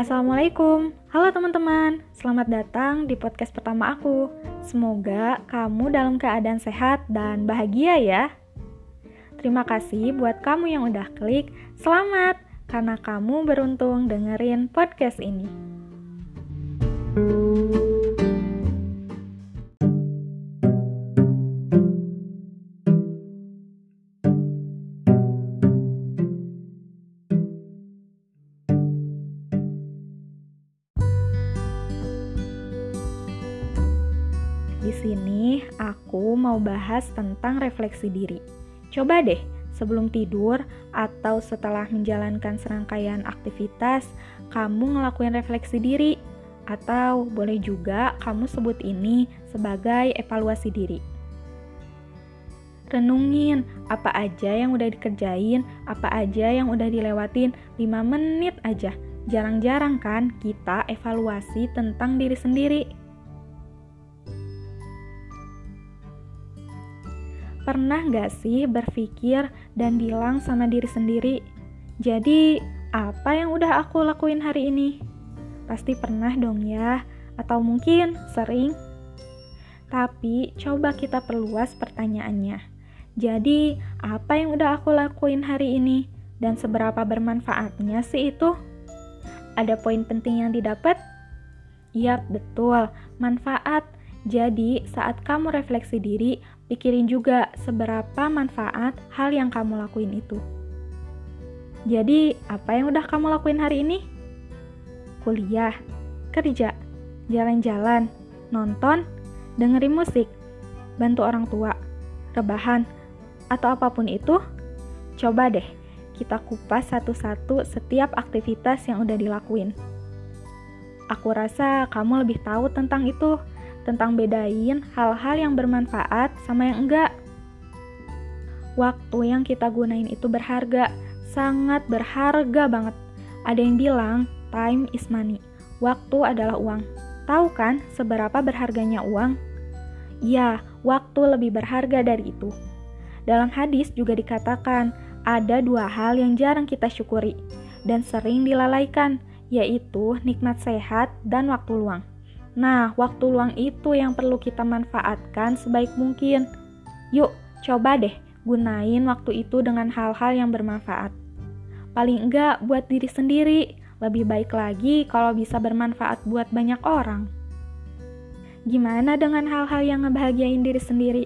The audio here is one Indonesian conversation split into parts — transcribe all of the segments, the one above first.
Assalamualaikum, halo teman-teman, selamat datang di podcast pertama aku. Semoga kamu dalam keadaan sehat dan bahagia ya. Terima kasih buat kamu yang udah klik, selamat karena kamu beruntung dengerin podcast ini. Di sini aku mau bahas tentang refleksi diri. Coba deh, sebelum tidur atau setelah menjalankan serangkaian aktivitas, kamu ngelakuin refleksi diri. Atau boleh juga kamu sebut ini sebagai evaluasi diri. Renungin apa aja yang udah dikerjain, apa aja yang udah dilewatin 5 menit aja. Jarang-jarang kan kita evaluasi tentang diri sendiri. Pernah gak sih berpikir dan bilang sama diri sendiri, jadi apa yang udah aku lakuin hari ini? Pasti pernah dong ya, atau mungkin sering. Tapi coba kita perluas pertanyaannya. Jadi, apa yang udah aku lakuin hari ini dan seberapa bermanfaatnya sih itu? Ada poin penting yang didapat? Yap, betul, manfaat. Jadi, saat kamu refleksi diri, pikirin juga seberapa manfaat hal yang kamu lakuin itu. Jadi, apa yang udah kamu lakuin hari ini? Kuliah, kerja, jalan-jalan, nonton, dengerin musik, bantu orang tua, rebahan, atau apa pun itu? Coba deh, kita kupas satu-satu setiap aktivitas yang udah dilakuin. Aku rasa kamu lebih tahu tentang itu tentang bedain hal-hal yang bermanfaat sama yang enggak. Waktu yang kita gunain itu berharga, sangat berharga banget. Ada yang bilang, time is money. Waktu adalah uang. Tahu kan seberapa berharganya uang? Ya, waktu lebih berharga dari itu. Dalam hadis juga dikatakan, ada dua hal yang jarang kita syukuri dan sering dilalaikan, yaitu nikmat sehat dan waktu luang. Nah, waktu luang itu yang perlu kita manfaatkan sebaik mungkin. Yuk, coba deh gunain waktu itu dengan hal-hal yang bermanfaat. Paling enggak buat diri sendiri, lebih baik lagi kalau bisa bermanfaat buat banyak orang. Gimana dengan hal-hal yang ngebahagiain diri sendiri?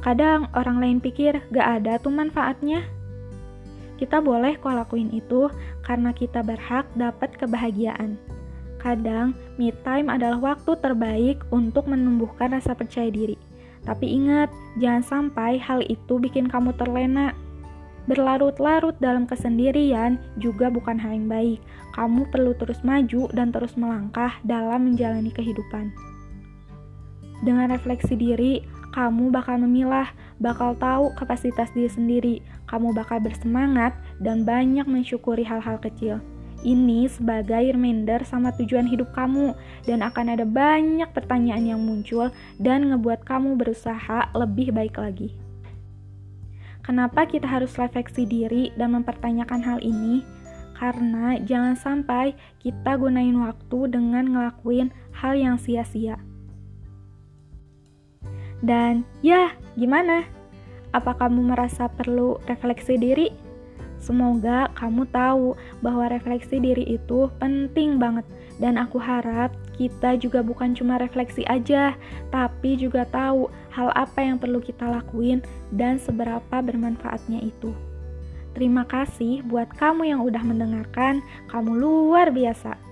Kadang orang lain pikir gak ada tuh manfaatnya. Kita boleh kok lakuin itu karena kita berhak dapat kebahagiaan. Kadang, me time adalah waktu terbaik untuk menumbuhkan rasa percaya diri. Tapi ingat, jangan sampai hal itu bikin kamu terlena. Berlarut-larut dalam kesendirian juga bukan hal yang baik. Kamu perlu terus maju dan terus melangkah dalam menjalani kehidupan. Dengan refleksi diri, kamu bakal memilah, bakal tahu kapasitas diri sendiri. Kamu bakal bersemangat dan banyak mensyukuri hal-hal kecil. Ini sebagai reminder sama tujuan hidup kamu dan akan ada banyak pertanyaan yang muncul dan ngebuat kamu berusaha lebih baik lagi. Kenapa kita harus refleksi diri dan mempertanyakan hal ini? Karena jangan sampai kita gunain waktu dengan ngelakuin hal yang sia-sia. Dan ya, gimana? Apa kamu merasa perlu refleksi diri? Semoga kamu tahu bahwa refleksi diri itu penting banget, dan aku harap kita juga bukan cuma refleksi aja, tapi juga tahu hal apa yang perlu kita lakuin dan seberapa bermanfaatnya itu. Terima kasih buat kamu yang udah mendengarkan, kamu luar biasa.